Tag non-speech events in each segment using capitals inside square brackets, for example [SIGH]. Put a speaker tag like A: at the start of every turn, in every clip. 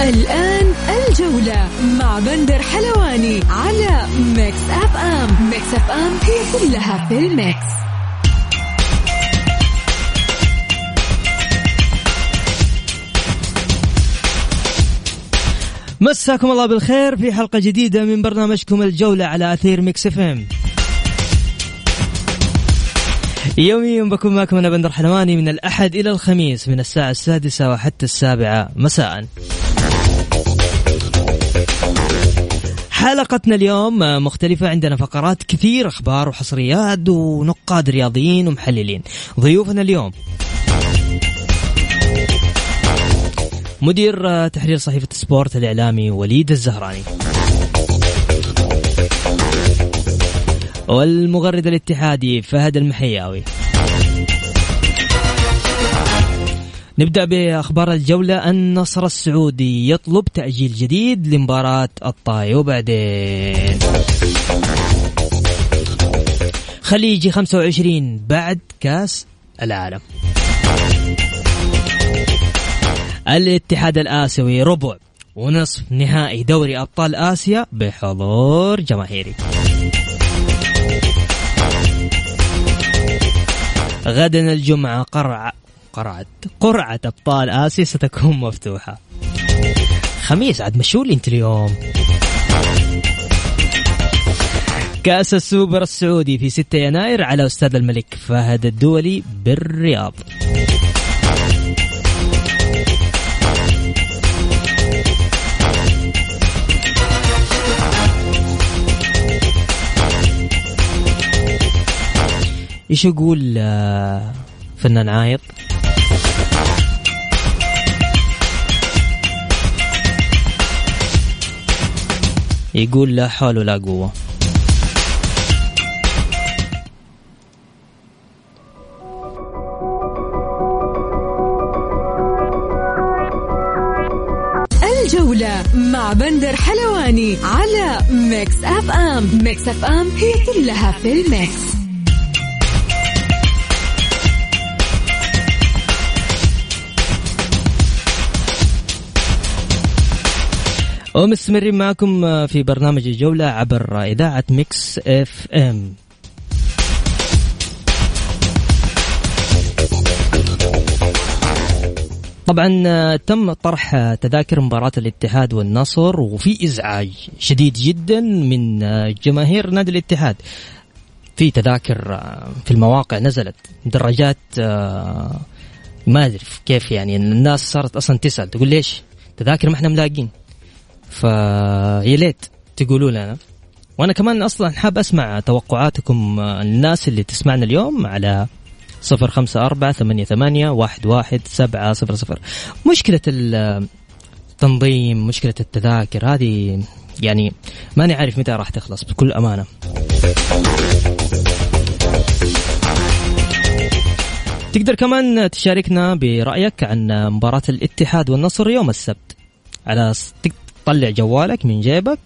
A: الآن الجولة مع بندر حلواني على Mix FM Mix FM هي كلها في ال mix.
B: مساكم الله بالخير في حلقة جديدة من برنامجكم الجولة على أثير Mix FM يوميا بكون معكم أنا بندر حلواني من الأحد إلى الخميس من الساعة السادسة وحتى السابعة مساءً. حلقتنا اليوم مختلفة. عندنا فقرات كثير أخبار وحصريات ونقاد رياضيين ومحللين. ضيوفنا اليوم. مدير تحرير صحيفة سبورت الإعلامي وليد الزهراني. والمغرد الاتحادي فهد المحياوي. نبدأ بأخبار الجولة. النصر السعودي يطلب تأجيل جديد لمباراة الطاي وبعدين خليجي 25 بعد كأس العالم. الاتحاد الآسيوي ربع ونصف نهائي دوري أبطال آسيا بحضور جماهيري. غدا الجمعة قرعة قرعة قرعة أبطال آسيا ستكون مفتوحة. خميس عاد مشوا أنت اليوم. كأس السوبر السعودي في 6 يناير على أستاذ الملك فهد الدولي بالرياض. إيش يقول آه، فنان عايض يقول لا حول ولا قوة.
A: الجولة مع بندر حلواني على Mix FM. Mix FM هي كلها في ال mix.
B: ومستمرين معكم في برنامج الجولة عبر إذاعة Mix FM. طبعا تم طرح تذاكر مباراة الاتحاد والنصر وفي إزعاج شديد جدا من جماهير نادي الاتحاد. في تذاكر في المواقع نزلت درجات ما أدري كيف يعني الناس صارت أصلا تسأل تقول ليش تذاكر ما إحنا ملاقين؟ فيا ليت تقولوا لنا. وأنا كمان أصلا حاب أسمع توقعاتكم الناس اللي تسمعنا اليوم على صفر خمسة أربعة ثمانية ثمانية واحد واحد سبعة صفر صفر. مشكلة التنظيم مشكلة التذاكر هذه يعني ماني عارف متى راح تخلص بكل أمانة. تقدر كمان تشاركنا برأيك عن مباراة الاتحاد والنصر يوم السبت على طلع جوالك من جيبك.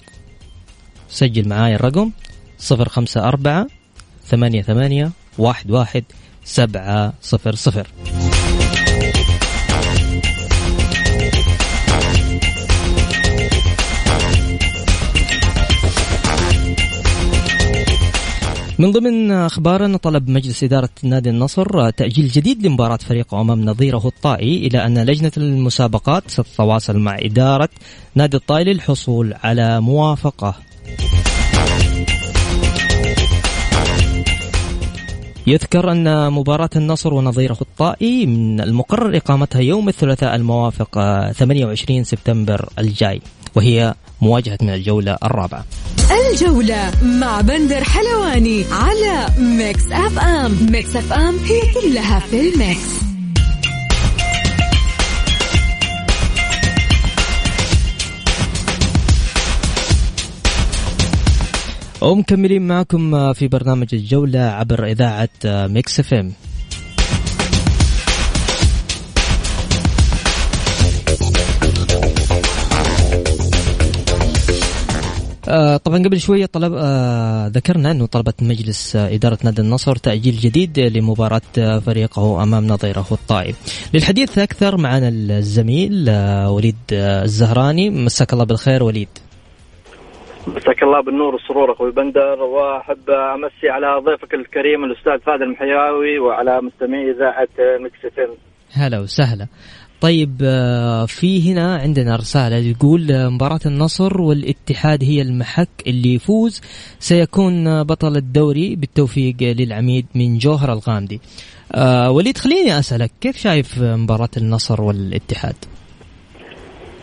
B: سجل معاي الرقم صفر خمسة أربعة ثمانية ثمانية واحد واحد سبعة صفر صفر. من ضمن أخبارنا طلب مجلس إدارة نادي النصر تأجيل جديد لمباراة فريقه امام نظيره الطائي إلى أن لجنة المسابقات ستتواصل مع إدارة نادي الطائي للحصول على موافقة. يذكر أن مباراة النصر ونظيره الطائي من المقرر إقامتها يوم الثلاثاء الموافق 28 سبتمبر الجاي وهي مواجهة من الجولة الرابعة.
A: الجولة مع بندر حلواني على Mix FM. Mix FM هي كلها في ال mix.
B: ومكملين معكم في برنامج الجولة عبر إذاعة Mix FM. آه طبعا قبل شوية طلب آه ذكرنا أنه طلبت مجلس آه إدارة نادي النصر تأجيل جديد لمباراة آه فريقه أمام نظيره الطائي. للحديث أكثر معنا الزميل آه وليد آه الزهراني. مساك الله بالخير وليد.
C: مساك الله بالنور والسرور أخوي بندر. وأحب أمسي على ضيفك الكريم الأستاذ فهد المحياوي وعلى مستمعي إذاعة Mix F
B: هلا وسهلا. طيب آه، في هنا عندنا رسالة يقول آه، مباراة النصر والاتحاد هي المحك اللي يفوز. سيكون بطل الدوري بالتوفيق للعميد من جوهر الغامدي. وليد خليني أسألك كيف شايف مباراة النصر والاتحاد؟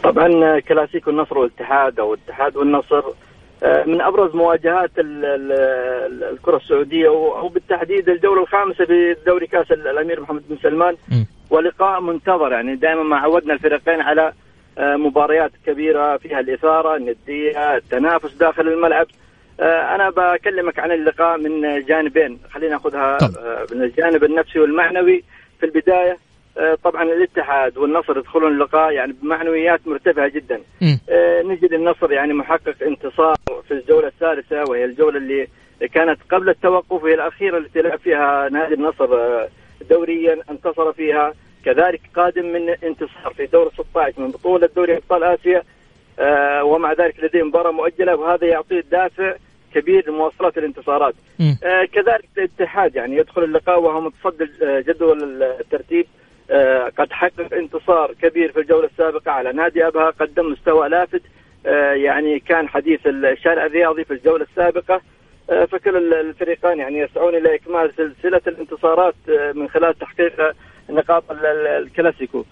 C: طبعا كلاسيكو النصر والاتحاد أو الاتحاد والنصر آه، من أبرز مواجهات الكرة السعودية أو بالتحديد الجولة الخامسة في دوري كأس الأمير محمد بن سلمان. ولقاء منتظر. يعني دائما ما عودنا الفريقين على آه، مباريات كبيرة فيها الإثارة الندية التنافس داخل الملعب. آه، أنا بكلمك عن اللقاء من جانبين. خلينا نأخذها من الجانب النفسي والمعنوي. في البداية آه، طبعا الاتحاد والنصر يدخلون اللقاء يعني بمعنويات مرتفعة جدا. آه، نجد النصر يعني محقق انتصار في الجولة الثالثة وهي الجولة اللي كانت قبل التوقف وهي الأخيرة التي لعب فيها نادي النصر آه، دوريا انتصر فيها. كذلك قادم من انتصار في دور 16 من بطولة دوري أبطال آسيا. ومع ذلك لديه مباراة مؤجلة وهذا يعطيه دافع كبير لمواصله الانتصارات. آه كذلك الاتحاد يعني يدخل اللقاء وهو متصدر جدول الترتيب. آه، قد حقق انتصار كبير في الجولة السابقة على نادي أبها قدم مستوى لافت. آه، يعني كان حديث الشارع الرياضي في الجولة السابقة. آه، فكل الفريقان يعني يسعون إلى إكمال سلسلة الانتصارات من خلال تحقيق نقاط الكلاسيكو.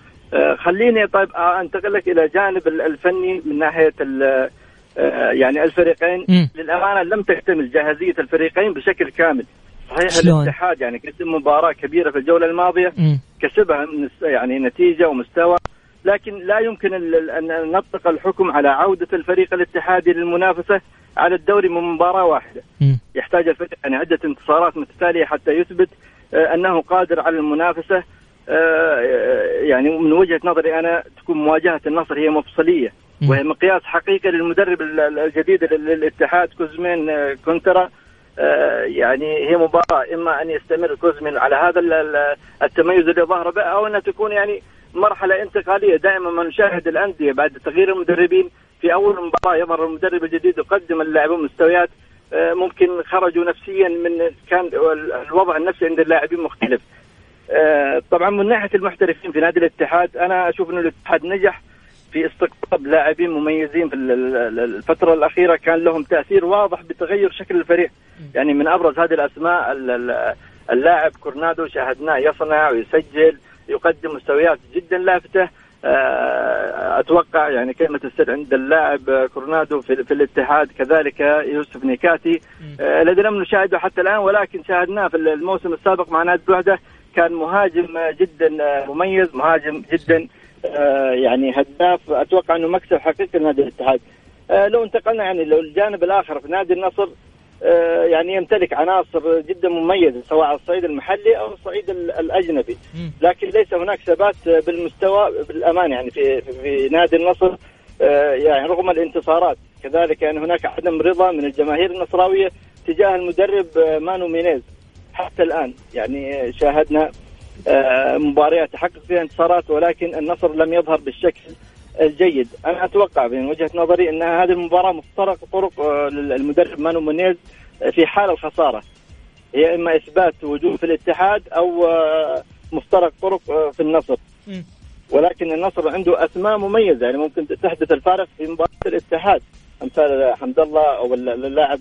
C: خليني طيب أنتقل لك إلى جانب الفني من ناحية يعني الفريقين للأمانة لم تكتمل جاهزية الفريقين بشكل كامل. صحيح شلون؟ الاتحاد يعني قدم مباراة كبيرة في الجولة الماضية م. كسبها يعني نتيجة ومستوى لكن لا يمكن أن نطلق الحكم على عودة الفريق الاتحادي للمنافسة على الدوري من مباراة واحدة. م. يحتاج الفريق يعني عدة انتصارات متتالية حتى يثبت آه، أنه قادر على المنافسة. آه، يعني من وجهة نظري أنا تكون مواجهة النصر هي مفصلية. وهي مقياس حقيقي للمدرب الجديد للاتحاد كوزمين آه، كونترا. آه، يعني هي مباراة إما أن يستمر كوزمين على هذا التميز اللي ظهر به أو انها تكون يعني مرحلة انتقالية. دائما ما نشاهد الأندية بعد تغيير المدربين في أول مباراة يظهر المدرب الجديد يقدم اللاعبين مستويات آه، ممكن خرجوا نفسيا من كان الوضع النفسي عند اللاعبين مختلف. آه، طبعا من ناحية المحترفين في نادي الاتحاد أنا أشوف إنه الاتحاد نجح في استقطاب لاعبين مميزين في الفترة الأخيرة كان لهم تأثير واضح بتغير شكل الفريق يعني من أبرز هذه الأسماء اللاعب كورنادو شاهدناه يصنع ويسجل يقدم مستويات جدا لافتة أتوقع يعني كلمة السر عند اللاعب كورنادو في, في الاتحاد كذلك يوسف نيكاتي. آه، الذي لم نشاهده حتى الآن ولكن شاهدناه في الموسم السابق مع نادي الوحده كان مهاجم جدا مميز مهاجم جدا آه، يعني هداف. أتوقع أنه مكسب حقيقي لنادي الاتحاد. آه، لو انتقلنا يعني لو الجانب الآخر في نادي النصر آه، يعني يمتلك عناصر جدا مميزة سواء على الصعيد المحلي أو الصعيد الأجنبي. لكن ليس هناك ثبات بالمستوى بالأمان يعني في في نادي النصر يعني رغم الانتصارات. كذلك يعني هناك عدم رضا من الجماهير النصراوية تجاه المدرب مانو مينيز. حتى الآن يعني شاهدنا آه، مباريات تحقق فيها انتصارات ولكن النصر لم يظهر بالشكل الجيد. أنا أتوقع من وجهة نظري إن هذه المباراة مفترق طرق آه، للمدرب مانو منيز في حال الخسارة. هي إما إثبات وجود في الاتحاد أو آه، مفترق طرق في النصر. ولكن النصر عنده أسماء مميزة. يعني ممكن تحدث الفارق في مباراة الاتحاد. أمثال حمد الله أو اللاعب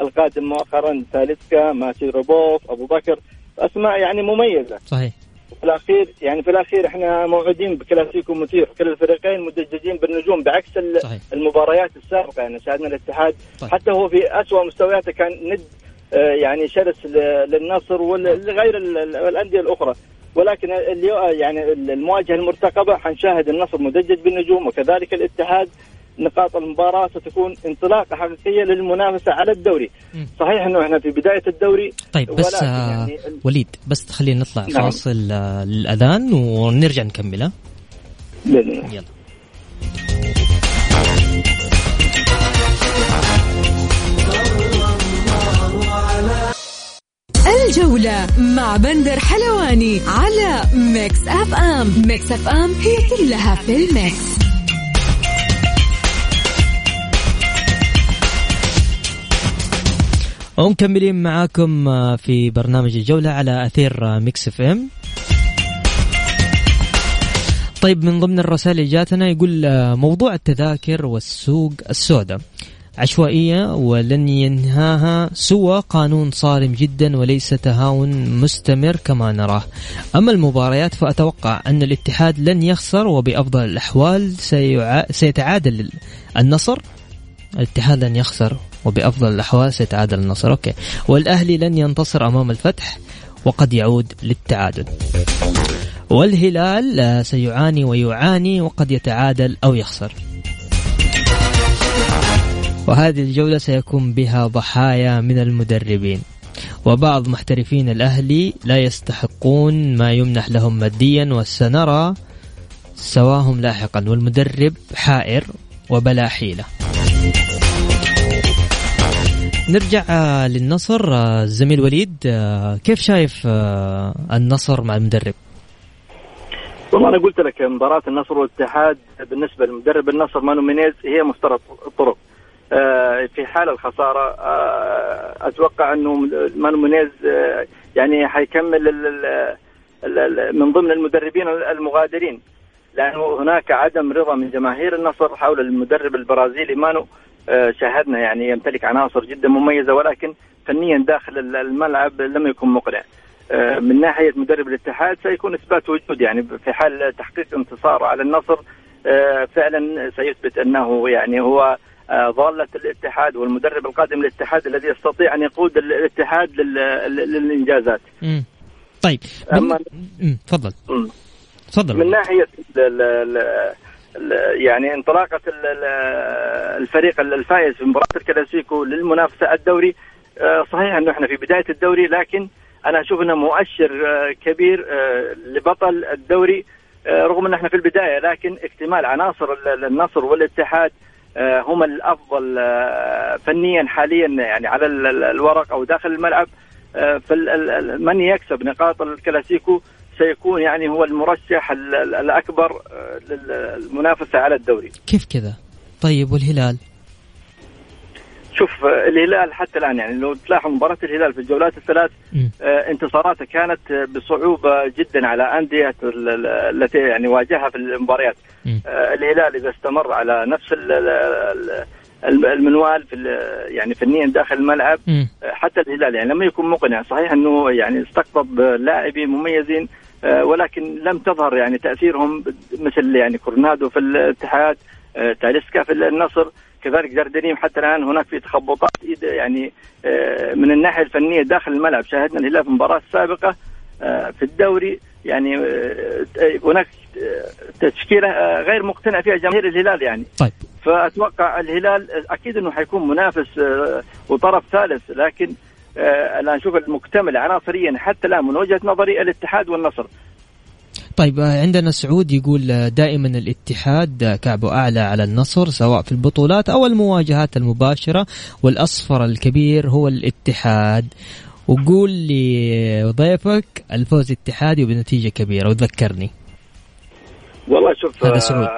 C: القادم مؤخرا تاليسكا ماتي روبوف أبو بكر. أسماء يعني مميزة.
B: صحيح.
C: في الاخير يعني في الأخير إحنا موعودين بكلاسيكو مثير. كل الفريقين مدججين بالنجوم بعكس صحيح. المباريات السابقة. يعني شاهدنا الاتحاد. صحيح. حتى هو في اسوء مستوياته كان ند آه، يعني شرس للنصر ولغير الأندية الأخرى. ولكن اليوم يعني المواجهة المرتقبة حنشاهد النصر مدجج بالنجوم وكذلك الاتحاد نقاط المباراة ستكون انطلاقة حقيقية للمنافسة على الدوري
B: مم.
C: صحيح إنه إحنا في بداية الدوري
B: طيب بس آه
C: يعني
B: وليد بس خلينا نطلع
C: نعم.
B: فاصل للاذان ونرجع نكمل ها؟
C: بإذن الله.
B: يلا
A: الجولة مع بندر حلواني على Mix FM Mix FM هي كلها في ال mix
B: ومكملين معاكم آه، في برنامج الجولة على أثير آه، Mix FM. طيب من ضمن الرسائل اللي جاتنا يقول آه، موضوع التذاكر والسوق السوداء. عشوائية ولن ينهاها سوى قانون صارم جدا وليس تهاون مستمر كما نراه. أما المباريات فأتوقع أن الاتحاد لن يخسر وبأفضل الأحوال. سيتعادل النصر. الاتحاد لن يخسر وبأفضل الأحوال سيتعادل النصر. أوكي. والأهلي لن ينتصر أمام الفتح وقد يعود للتعادل. والهلال آه، سيعاني ويعاني وقد يتعادل أو يخسر. وهذه الجولة سيكون بها ضحايا من المدربين. وبعض محترفين الأهلي لا يستحقون ما يمنح لهم ماديا وسنرى سواهم لاحقا والمدرب حائر وبلا حيلة. نرجع آه، للنصر آه، الزميل وليد آه، كيف شايف النصر مع المدرب؟
C: والله أنا قلت لك مباراة النصر والاتحاد بالنسبة لمدرب النصر مانو مينيز هي مفترق الطرق. في حال الخسارة أتوقع أنه مانو مينيز يعني حيكمل من ضمن المدربين المغادرين. لأنه هناك عدم رضا من جماهير النصر حول المدرب البرازيلي مانو آه، شاهدنا يعني يمتلك عناصر جدا مميزة ولكن فنيا داخل ال- الملعب لم يكن مقنع آه، من ناحية مدرب الاتحاد سيكون إثبات وجود يعني في حال تحقيق انتصار على النصر آه، فعلا سيثبت أنه يعني هو ضالة الاتحاد والمدرب القادم للاتحاد الذي يستطيع أن يقود الاتحاد لل- لل- للإنجازات.
B: مم. طيب
C: أما-
B: تفضل. تفضل.
C: من ناحية ال ال ال يعني انطلاقة ال- ال- الفريق الفائز في مباراة الكلاسيكو للمنافسة الدوري. آه، صحيح أنه إحنا في بداية الدوري لكن أنا أشوف إنه مؤشر آه، كبير آه، لبطل الدوري. رغم إن إحنا في البداية لكن اكتمال عناصر ال- النصر والاتحاد هم الأفضل فنيا حاليا يعني على ال- ال- الورق أو داخل الملعب. فمن يكسب نقاط الكلاسيكو سيكون يعني هو المرشح ال- ال- الأكبر آه، للمنافسة على الدوري.
B: كيف كذا طيب والهلال
C: شوف آه، الهلال حتى الآن يعني لو تلاحظ مباراة الهلال في الجولات الثلاث
B: مم.
C: آه، انتصاراته كانت بصعوبة جدا على أندية ال- ال- التي يعني واجهها في المباريات. آه، الهلال إذا استمر على نفس ال- ال- ال- المنوال في يعني فنيا داخل الملعب
B: مم.
C: حتى الهلال يعني لم يكن مقنع صحيح أنه يعني استقطب لاعبين مميزين ولكن لم تظهر يعني تأثيرهم مثل يعني كورنادو في الاتحاد آه، تاليسكا في النصر كذلك جاردينيم حتى الآن هناك في تخبطات يعني آه، من الناحية الفنية داخل الملعب. شاهدنا الهلال في المباراه السابقه آه، في الدوري يعني آه، هناك آه، تشكيلة آه، غير مقتنع فيها جماهير الهلال يعني.
B: طيب.
C: فأتوقع الهلال أكيد إنه حيكون منافس آه، وطرف ثالث لكن آه، أنا أشوف المكتمل عناصريا حتى الآن من وجهة نظري الاتحاد والنصر.
B: طيب آه، عندنا سعود يقول آه، دائما الاتحاد كعبه أعلى على النصر سواء في البطولات أو المواجهات المباشرة والأصفر الكبير هو الاتحاد. وقول لي ضيفك الفوز اتحادي وبنتيجة كبيرة وذكرني
C: والله شوف
B: هذا سعود.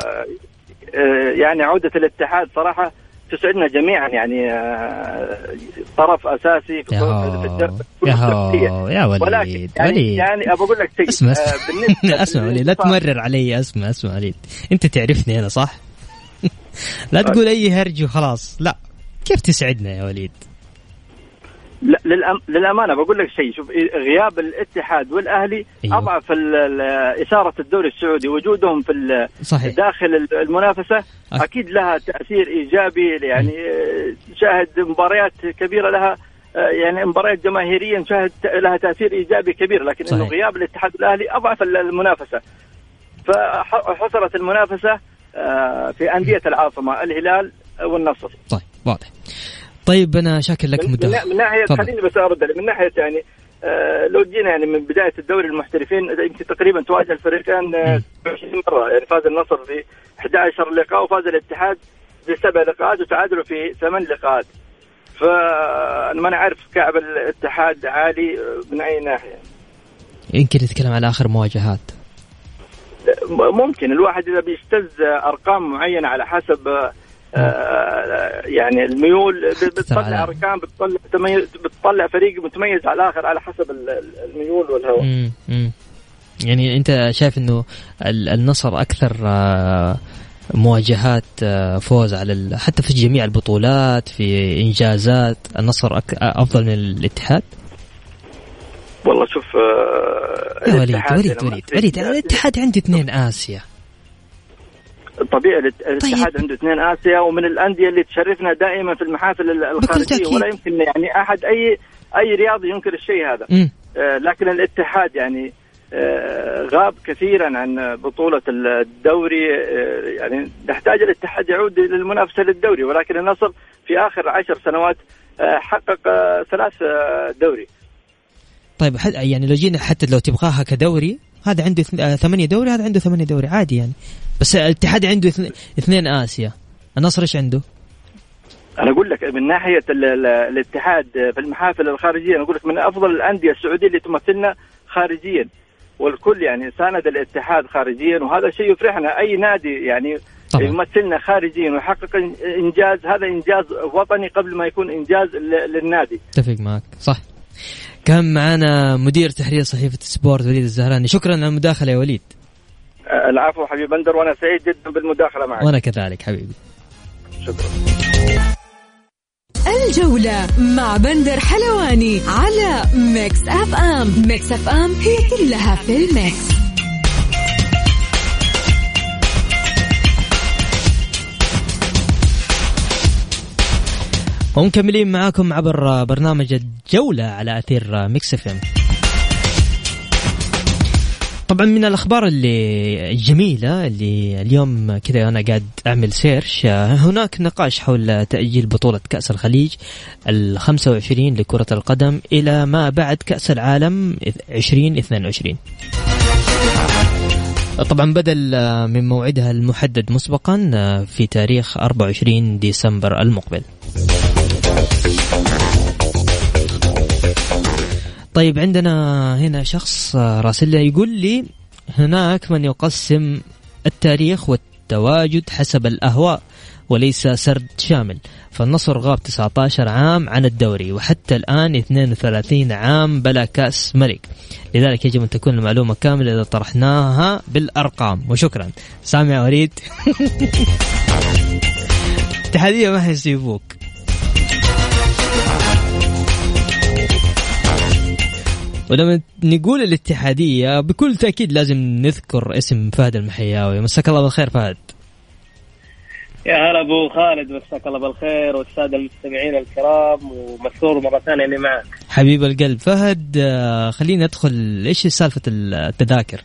C: يعني عودة الاتحاد صراحة تسعدنا جميعا يعني آه، طرف أساسي في
B: يا يا يا
C: ولكن
B: وليد
C: يعني,
B: وليد.
C: يعني ابى أقول لك شيء
B: اسمع
C: آه،
B: اسمع [LAUGHS] اسمع وليد لا تمرر علي اسمع اسمع وليد. أنت تعرفني أنا صح؟ [LAUGHS] لا تقول أي هرج وخلاص لا. كيف تسعدنا يا وليد؟
C: لا للأم... للأمانة بقول لك شيء شوف غياب الاتحاد والأهلي
B: أيوه.
C: أضعف ال- ال- إثارة الدوري السعودي وجودهم في ال-
B: صحيح
C: داخل المنافسة
B: أك-
C: أكيد لها تأثير إيجابي يعني آه، شاهد مباريات كبيرة لها آه، يعني مباريات جماهيرية نشاهد لها تأثير إيجابي كبير لكن إنه
B: صحيح.
C: غياب الاتحاد والاهلي أضعف ال- المنافسة فحصلت المنافسة في أندية العاصمة الهلال والنصر.
B: طيب واضح. طيب أنا شاكر لك
C: مداخله من ناحيه خليني بس أرد من ناحية يعني آه لو جينا يعني من بداية الدوري المحترفين يمكن تقريبا تواجه الفريقين 20 مرة. يعني فاز النصر في 11 لقاء وفاز الاتحاد في سبع لقاءات وتعادلوا في ثمان لقاءات. فانا ما نعرف كعب الاتحاد عالي من أي ناحية.
B: يمكن نتكلم على آخر مواجهات.
C: ممكن. الواحد إذا بيستز أرقام معينة على حسب آه يعني الميول بتطلع ارقام بتطلع بتطلع فريق متميز على الآخر على حسب الميول والهوى
B: يعني أنت شايف إنه النصر أكثر آه، مواجهات آه، فوز على حتى في جميع البطولات في إنجازات النصر أفضل من الاتحاد؟
C: والله شوف
B: آه وليد وليد وليد وليد الاتحاد عنده اثنين آسيا.
C: طبيعي الاتحاد طيب. عنده اثنين آسيا ومن الأندية اللي تشرفنا دائما في المحافل الخارجية ولا يمكن يعني أحد أي أي رياضي ينكر الشيء هذا. آه لكن الاتحاد يعني آه غاب كثيرا عن بطولة الدوري. آه يعني نحتاج الاتحاد يعود للمنافسة للدوري ولكن النصر في آخر عشر سنوات آه حقق آه، ثلاث آه، دوري.
B: طيب يعني لو جينا حتى لو تبغاها كدوري هذا عنده ثمانية دوري هذا عنده ثمانية دوري عادي يعني. بس الاتحاد عنده اثنين آسيا. النصر إيش عنده؟
C: أنا أقول لك من ناحية الاتحاد في المحافل الخارجية أنا أقول لك من أفضل الأندية السعودية اللي تمثلنا خارجيا. والكل يعني ساند الاتحاد خارجيا وهذا شيء يفرحنا. أي نادي يعني طبعا. يمثلنا خارجيا ويحقق إنجاز هذا إنجاز وطني قبل ما يكون إنجاز للنادي.
B: اتفق معك. صح. كان معنا مدير تحرير صحيفة Sport وليد الزهراني. شكرا على المداخلة يا وليد.
C: العفو حبيبي بندر وأنا سعيد جدا بالمداخلة معك.
B: وأنا كذلك حبيبي.
C: شكرا.
A: الجولة مع بندر حلواني على Mix FM. Mix FM هي كلها في ال mix.
B: ومكملين معاكم عبر برنامج الجولة على أثير ميكس أف أم. طبعا من الأخبار اللي الجميله اللي اليوم كذا أنا قاعد أعمل search هناك نقاش حول تأجيل بطولة كأس الخليج ال 25 لكرة القدم إلى ما بعد كأس العالم 2022 طبعا بدل من موعدها المحدد مسبقا في تاريخ 24 ديسمبر المقبل. طيب عندنا هنا شخص راسل يقول لي هناك من يقسم التاريخ والتواجد حسب الأهواء وليس سرد شامل. فالنصر غاب 19 عام عن الدوري وحتى الآن 32 عام بلا كأس ملك. لذلك يجب أن تكون المعلومة كاملة إذا طرحناها بالأرقام. وشكرا. سامع وليد اتحادية [LAUGHS] ما حيسيبوك ولما نقول الاتحادية بكل تأكيد لازم نذكر اسم فهد المحياوي. مساك الله بالخير فهد.
D: يا هلا أبو خالد مساك الله بالخير والسادة المستمعين الكرام ومسرور مرة ثانية اني معك.
B: حبيب القلب. فهد آه، خلينا ندخل إيش سالفة التذاكر؟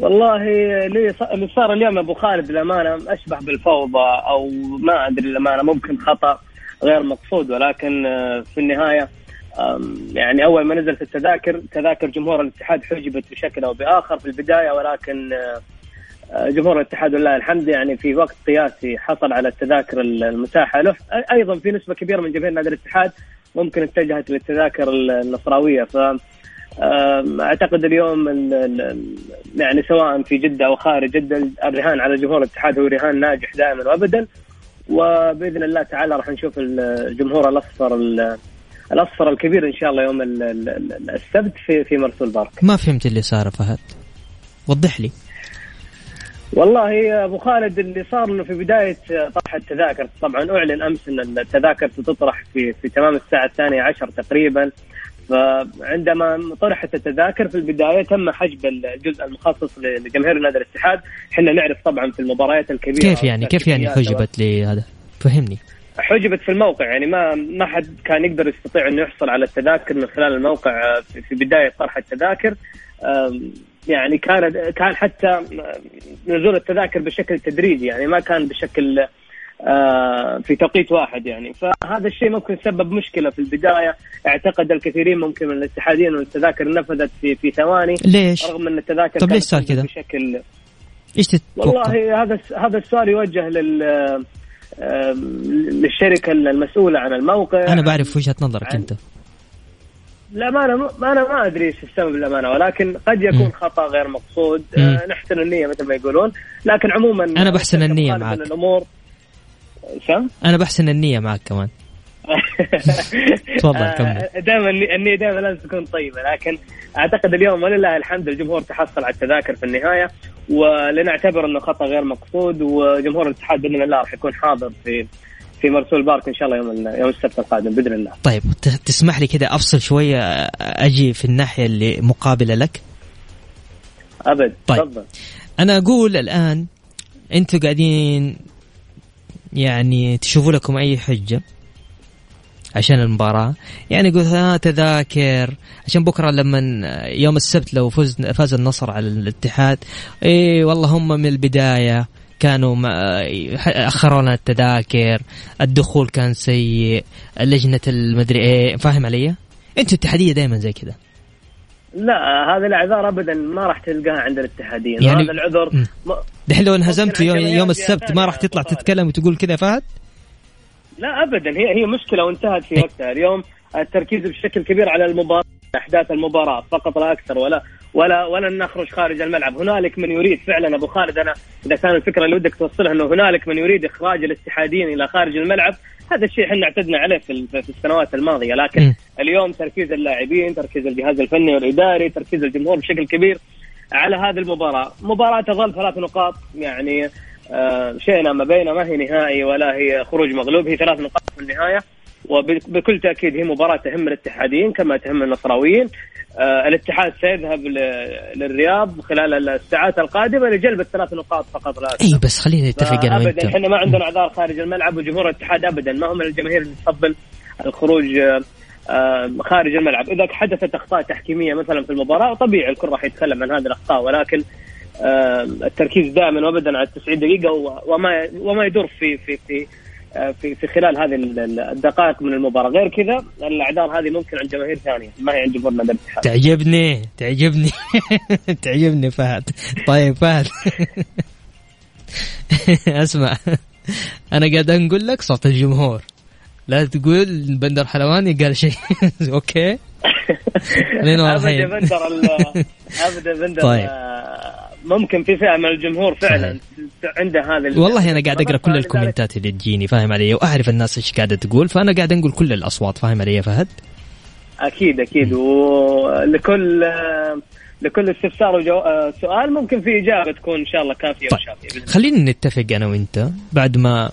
D: والله اللي صار اليوم أبو خالد للأمانة أشبه بالفوضى أو ما أدري للأمانة ممكن خطأ غير مقصود ولكن آه، في النهاية يعني أول ما نزلت التذاكر تذاكر جمهور الاتحاد حجبت بشكل أو بآخر في البداية ولكن آه، جمهور الاتحاد لله الحمد يعني في وقت قياسي حصل على التذاكر المتاحة. له أيضا في نسبة كبيرة من جماهير نادي الاتحاد ممكن اتجهت للتذاكر النصراوية. ف أعتقد اليوم يعني سواء في جدة أو خارج جدة الرهان على جمهور الاتحاد هو رهان ناجح دائما وابدا. وبإذن الله تعالى راح نشوف الجمهور الأصفر الأصفر الكبير إن شاء الله يوم السبت في في مرسول بارك.
B: ما فهمت اللي صار فهد. وضح لي.
D: والله يا أبو خالد اللي صار إنه في بداية طرح التذاكر طبعا أعلن أمس إن التذاكر ستطرح في في تمام الساعة الثانية عشر تقريبا. فعندما طرحت التذاكر في البداية تم حجب الجزء المخصص لجماهير نادي الاتحاد، إحنا نعرف طبعا في المباريات الكبيرة
B: كيف يعني؟ كيف يعني حجبت لهذا؟ فهمني.
D: حجبت في الموقع يعني ما ما حد كان يقدر يستطيع إنه يحصل على التذاكر من خلال الموقع في بداية طرح التذاكر يعني كان كان حتى نزول التذاكر بشكل تدريجي يعني ما كان بشكل آه، في توقيت واحد يعني فهذا الشيء ممكن سبب مشكلة في البداية أعتقد الكثيرين ممكن من الاتحادين والتذاكر نفذت في في ثواني
B: ليش؟
D: رغم إن التذاكر
B: طب ليش صار كذا؟
D: بشكل
B: إيش تتوقع؟
D: والله هذا هذا السؤال يوجه لل آه، للشركة المسؤولة عن الموقع.
B: أنا بعرف وجهة نظرك أنت.
D: لا ما أنا ما أنا ما أدري إيش السبب للأمانة ولكن قد يكون م. خطأ غير مقصود. آه نحسن النية مثل ما يقولون. لكن عموما
B: أنا بحسن النية معك. الأمور أنا بحسن النية معك كمان. [LAUGHS] تفضل كمل
D: آه، دائما النية دائما لازم تكون طيبة لكن أعتقد اليوم ولله الحمد الجمهور تحصل على التذاكر في النهاية ولنعتبر إنه خطأ غير مقصود وجمهور الاتحاد بإذن الله راح يكون حاضر في في مرسول بارك إن شاء الله يوم يوم السبت القادم بإذن الله.
B: طيب تسمح لي كذا أفصل شوية أجي في الناحية اللي مقابلة لك؟
D: أبد
B: طيب تفضل. أنا أقول الآن أنتم قاعدين يعني تشوفوا لكم أي حجة عشان المباراة. يعني قلت ها تذاكر. عشان بكرة لما يوم السبت لو فز فاز النصر على الاتحاد. اي والله هم من البداية كانوا اخروا لنا التذاكر. الدخول كان سيء. لجنه المدري إيه فاهم علي؟ أنتوا اتحاديه دائما زي كذا.
D: لا هذه الأعذار ابدا ما راح تلقاها عند الاتحادين يعني هذا العذر
B: دحين لو انهزمت يوم, يوم السبت ما راح تطلع تتكلم وتقول كذا فهد؟
D: لا ابدا هي هي مشكلة وانتهت في وقتها. اليوم التركيز بشكل كبير على المباراة أحداث المباراة فقط لا أكثر ولا ولا ولن نخرج خارج الملعب. هنالك من يريد فعلا أبو خالد أنا إذا كان الفكرة اللي ودك توصلها إنه هنالك من يريد إخراج الاتحادين إلى خارج الملعب هذا الشيء إحنا اعتدنا عليه في, في السنوات الماضية. لكن م. اليوم تركيز اللاعبين تركيز الجهاز الفني والإداري تركيز الجمهور بشكل كبير على هذه المباراة. مباراة تظل ثلاث نقاط يعني شئنا ما بين ما هي نهائي ولا هي خروج مغلوب هي ثلاث نقاط في النهاية وبكل تأكيد هي مباراة تهم الاتحادين كما تهم النصراويين. آه الاتحاد سيذهب للرياض خلال الساعات القادمة لجلب الثلاث نقاط فقط لا
B: إي بس خلينا نتفق أنا
D: ابدا إحنا ما عندنا أعذار خارج الملعب وجمهور الاتحاد ابدا ما هم من الجماهير اللي تفضل الخروج آه خارج الملعب. إذا حدثت أخطاء تحكيمية مثلا في المباراة طبيعي الكل راح يتكلم عن هذه الأخطاء ولكن آه التركيز دائما وابدا على 90 دقيقة وما وما يدور في في في في في خلال هذه الدقائق من المباراة. غير كذا الأعذار هذه ممكن عند جماهير ثانية. ما هي عند جمهور نادي الاتحاد.
B: تعجبني تعجبني. [LAUGHS] تعجبني فهد. طيب فهد. [LAUGHS] اسمع. أنا قاعد أقول لك صوت الجمهور. لا تقول بندر حلواني قال شيء. [LAUGHS] okay.
D: خلينا ابدا بندر ابدا بندر طيب. ممكن في فئة من الجمهور فعلا عنده هذا
B: والله أنا قاعد أقرأ كل ال comments ات اللي تجيني فاهم علي؟ وأعرف الناس إيش قاعدة تقول فأنا قاعد أنقل كل الأصوات فاهم علي يا فهد؟
D: أكيد أكيد. ولكل لكل استفسار وسؤال ممكن في إجابة تكون إن شاء الله كافية طيب. وشافية
B: خلينا نتفق أنا وأنت بعد ما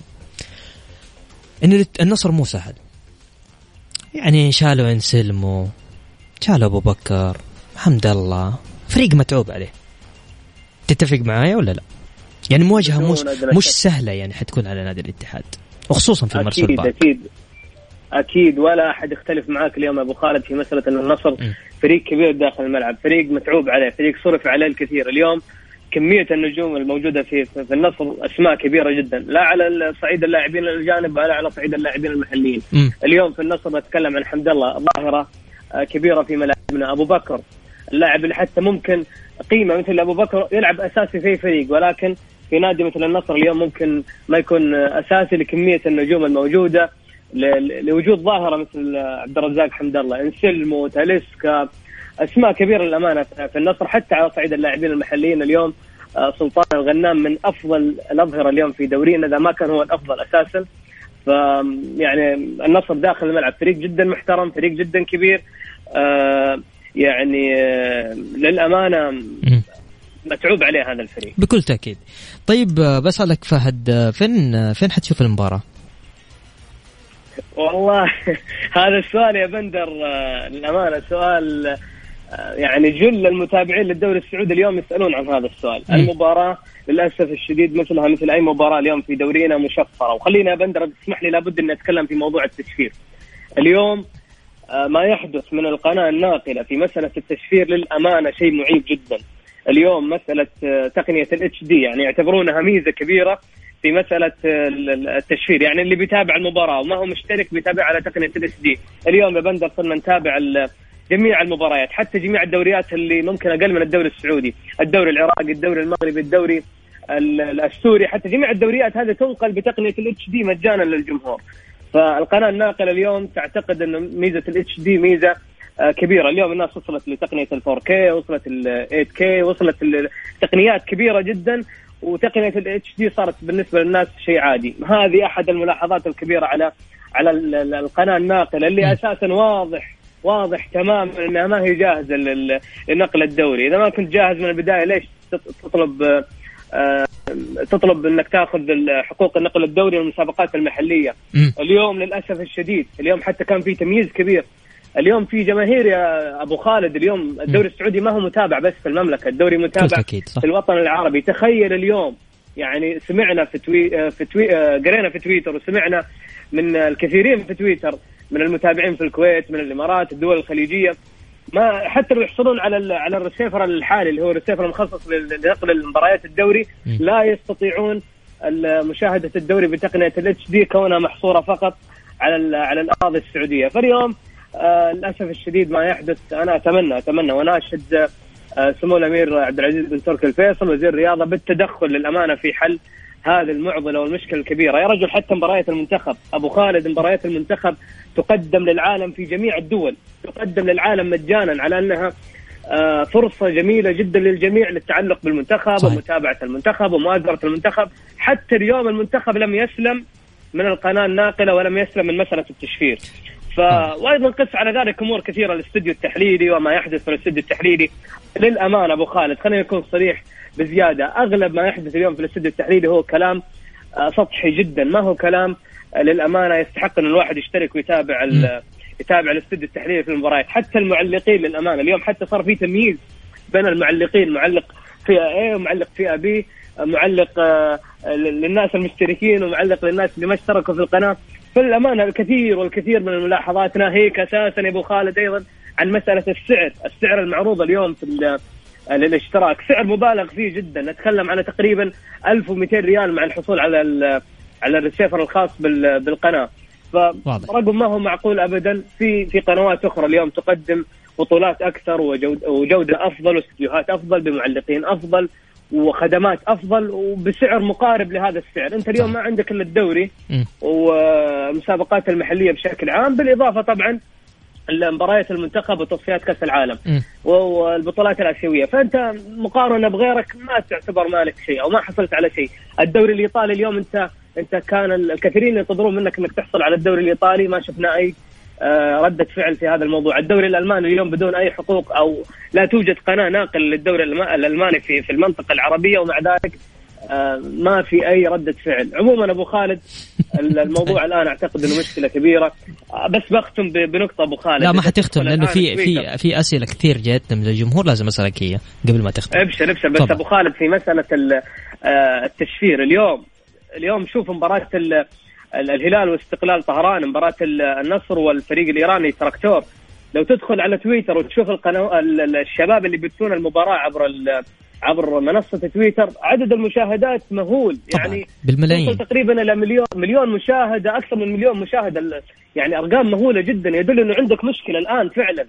B: إن النصر مو سهل. يعني شالوا انسلمو شالوا أبو بكر حمد الله فريق متعوب عليه. تتفق معايا ولا لا؟ يعني مواجهة مش مش سهلة يعني حتكون على نادي الاتحاد وخصوصا في المرسول
D: أكيد أكيد أكيد ولا أحد يختلف معاك اليوم أبو خالد في مسألة إن النصر م. فريق كبير داخل الملعب، فريق متعوب عليه، فريق صرف عليه الكثير، اليوم كمية النجوم الموجودة في في النصر أسماء كبيرة جدا، لا على صعيد اللاعبين الاجانب ولا على صعيد اللاعبين المحليين. م. اليوم في النصر نتكلم عن حمد الله ظاهرة آه، كبيرة في ملاعبنا، أبو بكر اللاعب اللي حتى ممكن قيمة مثل أبو بكر يلعب أساسي في فريق ولكن في نادي مثل النصر اليوم ممكن ما يكون أساسي لكمية النجوم الموجودة لوجود ظاهرة مثل عبد الرزاق حمد الله انسلمو تاليسكا أسماء كبيرة للأمانة في النصر حتى على صعيد اللاعبين المحليين اليوم آه، سلطان الغنام من أفضل الأظهرة اليوم في دورينا إذا ما كان هو الأفضل أساسا. ف يعني النصر داخل الملعب فريق جدا محترم فريق جدا كبير آه يعني آه، للأمانة متعوب عليه هذا الفريق
B: بكل تأكيد طيب آه، بسألك فهد آه، فين فين حتشوف المباراة؟
D: والله [LAUGHS] هذا السؤال يا بندر للأمانة سؤال يعني جل المتابعين للدوري السعودي اليوم يسألون عن هذا السؤال، م. المباراة للأسف الشديد مثلها مثل أي مباراة اليوم في دورينا مشفرة، وخلينا يا بندر تسمح لي لابد اني أتكلم في موضوع التشفير. اليوم ما يحدث من القناة الناقلة في مسألة التشفير للأمانة شيء معيب جدا. اليوم مسألة آه، تقنية الاتش دي يعني يعتبرونها ميزة كبيرة في مسألة آه، التشفير. يعني اللي بيتابع المباراة وما هو مشترك بيتابع على تقنية ال HD اليوم يا بندر صرنا نتابع جميع المباريات حتى جميع الدوريات اللي ممكن أقل من الدوري السعودي الدوري العراقي الدوري المغربي الدوري السوري حتى جميع الدوريات هذه تنقل بتقنية ال HD مجانا للجمهور. فالقناة الناقلة اليوم تعتقد انه ميزة ال HD ميزة آه، كبيرة. اليوم الناس وصلت لتقنية ال 4K وصلت ال 8 كي وصلت لتقنيات كبيرة جدا وتقنية الاتش دي صارت بالنسبة للناس شيء عادي. هذه أحد الملاحظات الكبيرة على على القناة الناقلة اللي أساسا واضح واضح تماما إنها ما هي جاهزة لنقل الدوري. إذا ما كنت جاهز من البداية ليش تطلب آه، تطلب انك تاخذ حقوق النقل الدوري والمسابقات المحلية. م. اليوم للأسف الشديد اليوم حتى كان في تمييز كبير. اليوم في جماهير يا أبو خالد اليوم الدوري السعودي ما هو متابع بس في المملكة الدوري متابع في الوطن العربي. تخيل اليوم يعني سمعنا في توي آه، في توي آه، قرينا في تويتر وسمعنا من الكثيرين في تويتر من المتابعين في الكويت من الإمارات الدول الخليجية. ما حتى لو يحصلون على على الريسيفر الحالي اللي هو الريسيفر المخصص لنقل المباريات الدوري لا يستطيعون مشاهدة الدوري بتقنية ال HD كونها محصورة فقط على على الأراضي السعودية. فاليوم آه للأسف الشديد ما يحدث. أنا اتمنى أتمنى واناشد آه سمو الأمير عبد العزيز بن تركي الفيصل وزير الرياضة بالتدخل للأمانة في حل هذه المعضلة والمشكلة الكبيرة. يا رجل حتى مباريات المنتخب أبو خالد مباريات المنتخب تقدم للعالم في جميع الدول تقدم للعالم مجانا على أنها آه، فرصة جميلة جدا للجميع للتعلق بالمنتخب صحيح. ومتابعة المنتخب ومؤازرة المنتخب. حتى اليوم المنتخب لم يسلم من القناة الناقلة ولم يسلم من مسألة التشفير. ف... وأيضا قس على ذلك أمور كثيرة الاستوديو التحليلي وما يحدث في الاستوديو التحليلي. للأمانة أبو خالد خلينا نكون صريح بزيادة. أغلب ما يحدث اليوم في الاستوديو التحليلي هو كلام آه، سطحي جدا. ما هو كلام؟ آه، للأمانة يستحق إن الواحد يشترك ويتابع يتابع الاستوديو التحليلي في المباريات حتى المعلقين للأمانة. اليوم حتى صار في تمييز بين المعلقين. معلق فئة A ومعلق فئة B معلق آه، للناس المشتركين ومعلق للناس اللي ما اشتركوا في القناة. فللأمانة الكثير والكثير من الملاحظات ناهيك أساسا يا أبو خالد أيضا عن مسألة السعر، السعر المعروض اليوم في للاشتراك سعر مبالغ فيه جدا. نتكلم على تقريبا 1200 ريال مع الحصول على على الريسيفر الخاص بالقناة. فرقم ما هو معقول ابدا. في في قنوات أخرى اليوم تقدم بطولات أكثر وجوده, وجودة أفضل واستديوهات أفضل بمعلقين أفضل وخدمات أفضل وبسعر مقارب لهذا السعر، أنت اليوم ما عندك إلا الدوري ومسابقات المحلية بشكل عام بالإضافة طبعا مباريات المنتخب وتصفيات كأس العالم م. والبطولات الآسيوية. فأنت مقارنة بغيرك ما تعتبر مالك شيء أو ما حصلت على شيء. الدوري الإيطالي اليوم انت أنت كان الكثيرين ينتظرون منك إنك تحصل على الدوري الإيطالي. ما شفنا أي آه، ردة فعل في هذا الموضوع. الدوري الألماني اليوم بدون أي حقوق أو لا توجد قناة ناقل للدوري الألماني في في المنطقة العربية ومع ذلك ما في أي ردة فعل. عموما أبو خالد الموضوع الآن أعتقد إنه مشكلة كبيرة. آه، بس بختم بنقطة أبو خالد.
B: لا ما حتختم لأنه في في في أسئلة كثير جاتنا من الجمهور لازم اسالك اياها قبل ما تختم.
D: ابشر ابشر. بس طبعا. أبو خالد في مسألة آه، التشفير اليوم. اليوم شوف مباراة الهلال واستقلال طهران مباراة النصر والفريق الإيراني تراكتور لو تدخل على تويتر وتشوف القناه الشباب اللي بيبثون المباراة عبر عبر منصة تويتر عدد المشاهدات مهول يعني
B: بالملايين.
D: تقريبا إلى مليون مليون مشاهدة أكثر من مليون مشاهدة. يعني أرقام مهولة جدا يدل إنه عندك مشكلة الآن فعلا.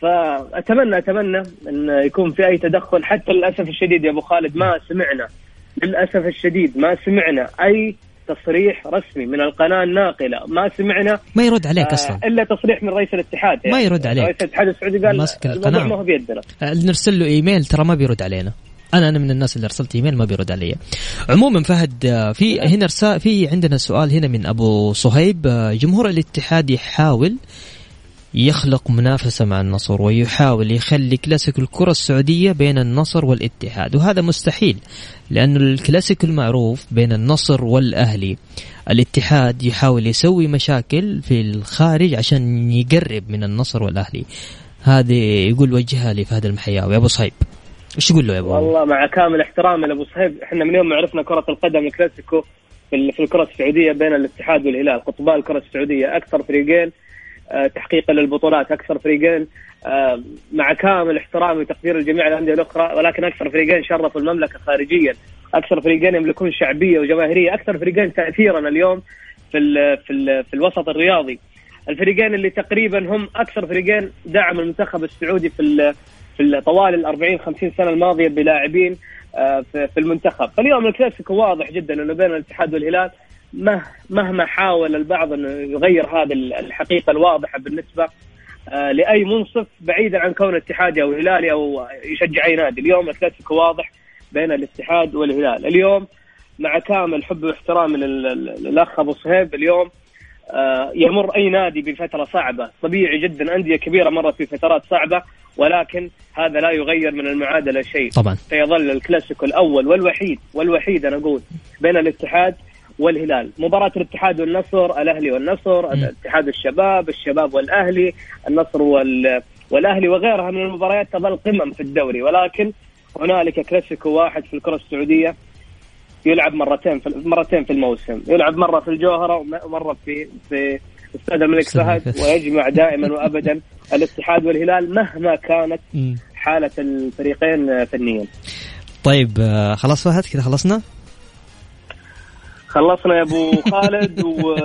D: فاتمنى أتمنى إن يكون في أي تدخل حتى للأسف الشديد يا أبو خالد ما سمعنا. للأسف الشديد ما سمعنا أي تصريح رسمي من القناة الناقلة. ما سمعنا.
B: ما يرد عليك آه أصلا.
D: إلا تصريح من رئيس الاتحاد.
B: يعني ما يرد عليك.
D: رئيس الاتحاد السعودي قال ماسك القناة. ما هو بيدنا.
B: آه، نرسل له إيميل ترى ما بيرد علينا. أنا أنا من الناس اللي ارسلت إيميل ما بيرد علي. عموما فهد آه، في هنا رسا في عندنا سؤال هنا من أبو صهيب. جمهور الاتحاد يحاول يخلق منافسة مع النصر ويحاول يخلي كلاسيكو الكرة السعودية بين النصر والاتحاد. وهذا مستحيل لأن الكلاسيكو المعروف بين النصر والأهلي الاتحاد يحاول يسوي مشاكل في الخارج عشان يقرب من النصر والأهلي. هذه يقول وجهها لي فهد المحياوي. أبو صهيب إيش تقول له يا أبو؟
D: والله مع كامل احترامي لأبو صهيب إحنا من يوم ما عرفنا كرة القدم الكلاسيكو في الكرة السعودية بين الاتحاد والهلال. قطبان الكره السعودية أكثر فريقين تحقيقا للبطولات. أكثر فريقين آه، مع كامل احترامي وتقدير الجميع الانديه الأخرى ولكن أكثر فريقين شرفوا المملكة خارجيا. أكثر فريقين يملكون شعبية وجماهيرية. أكثر فريقين تاثيرا اليوم في ال في ال في الوسط الرياضي. الفريقين اللي تقريبا هم أكثر فريقين دعم المنتخب السعودي في في طوال ال 40 50 سنة الماضية بلاعبين آه، في المنتخب. فاليوم الكلاسيكو واضح جدا إنه بين الاتحاد والهلال مهما حاول البعض انه يغير هذه الحقيقة الواضحة بالنسبة آه، لأي منصف بعيدا عن كون اتحادي أو هلالي أو يشجع أي نادي، اليوم الكلاسيكو واضح بين الاتحاد والهلال، اليوم مع كامل حبي واحترامي للأخ أبو صهيب اليوم آه، يمر أي نادي بفترة صعبة، طبيعي جدا أندية كبيرة مرت في فترات صعبة ولكن هذا لا يغير من المعادلة شيء.
B: طبعا.
D: سيظل الكلاسيكو الأول والوحيد والوحيد أنا أقول بين الاتحاد والهلال. مباراة الاتحاد والنصر الأهلي والنصر اتحاد الشباب الشباب والأهلي النصر وال... والأهلي وغيرها من المباريات تظل قمم في الدوري. ولكن هنالك كلاسيكو واحد في الكرة السعودية يلعب مرتين في مرتين في الموسم. يلعب مرة في الجوهرة ومرة في في استاد الملك فهد ويجمع دائما وابدا [LAUGHS] الاتحاد والهلال مهما كانت حالة الفريقين فنيا
B: طيب آه، خلاص فهد كذا خلصنا؟
D: خلصنا يا أبو خالد و...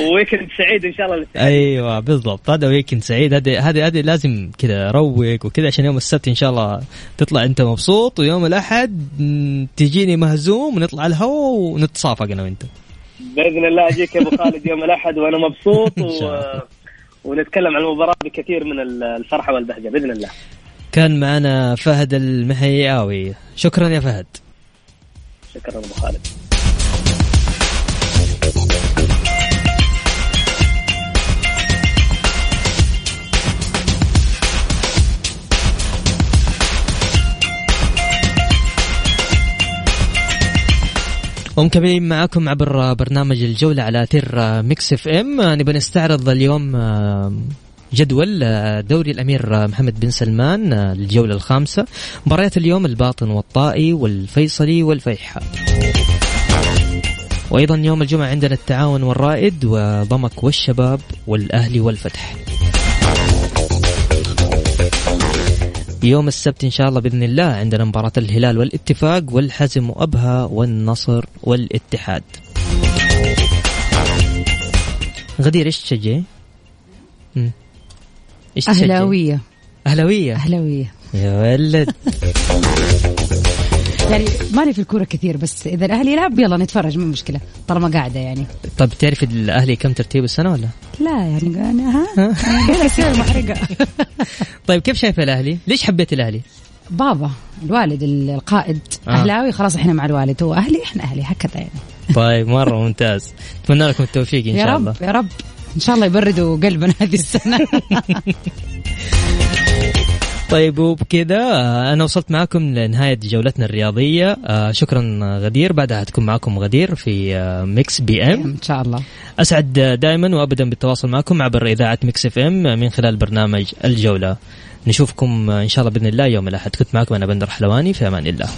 D: [LAUGHS] ويكند سعيد إن شاء الله للسعيد.
B: أيوه بالضبط. هذا ويكند سعيد. هذه هذه هذه لازم كذا روق وكذا عشان يوم السبت إن شاء الله تطلع أنت مبسوط ويوم الأحد تجيني مهزوم ونطلع الهواء ونتصافق أنا وأنت.
D: بإذن الله أجيك يا أبو خالد يوم الأحد وأنا مبسوط [LAUGHS] و... ونتكلم عن المباراة بكثير من الفرحة والبهجة بإذن الله.
B: كان معنا فهد المهياوي شكرا يا فهد.
D: شكرا أبو خالد.
B: ومكملين معكم عبر برنامج الجولة على أثير ميكس إف إم. نبي نستعرض اليوم جدول دوري الأمير محمد بن سلمان الجوله الخامسة. مباريات اليوم الباطن والطائي والفيصلي والفيحاء وأيضا يوم الجمعة عندنا التعاون والرائد وضمك والشباب والأهلي والفتح. يوم السبت إن شاء الله بإذن الله عندنا مباراة الهلال والاتفاق والحزم وأبها والنصر والاتحاد. غدير إيش تشجعي؟
E: إيش أهلاوية.
B: أهلاوية.
E: أهلاوية.
B: يا ولد. [LAUGHS]
E: يعني ماني في الكورة كثير بس إذا الأهلي يلعب يلا نتفرج مو مشكلة. طالما قاعدة يعني.
B: طيب تعرف الأهلي كم ترتيب السنة ولا؟
E: لا يعني أنا ها؟ يصير محرقه [LAUGHS]
B: طيب كيف شايف الأهلي؟ ليش حبيت الأهلي؟
E: بابا الوالد القائد. آه. أهلاوي خلاص إحنا مع الوالد. هو أهلي إحنا أهلي هكذا يعني.
B: طيب مرة ممتاز. أتمنى لكم التوفيق إن
E: شاء
B: الله.
E: يا رب يا رب. إن شاء الله يبردوا قلبنا هذه السنة. [LAUGHS]
B: طيب وبكذا آه، أنا وصلت معكم لنهاية جولتنا الرياضية. آه، شكرا غدير. بعدها تكون معكم غدير في آه، ميكس إف إم.
E: إن شاء الله.
B: أسعد دائما وابدا بالتواصل معكم عبر إذاعة ميكس إف إم من خلال برنامج الجولة. نشوفكم إن شاء الله بإذن الله يوم الأحد. كنت معكم أنا بندر حلواني في أمان الله.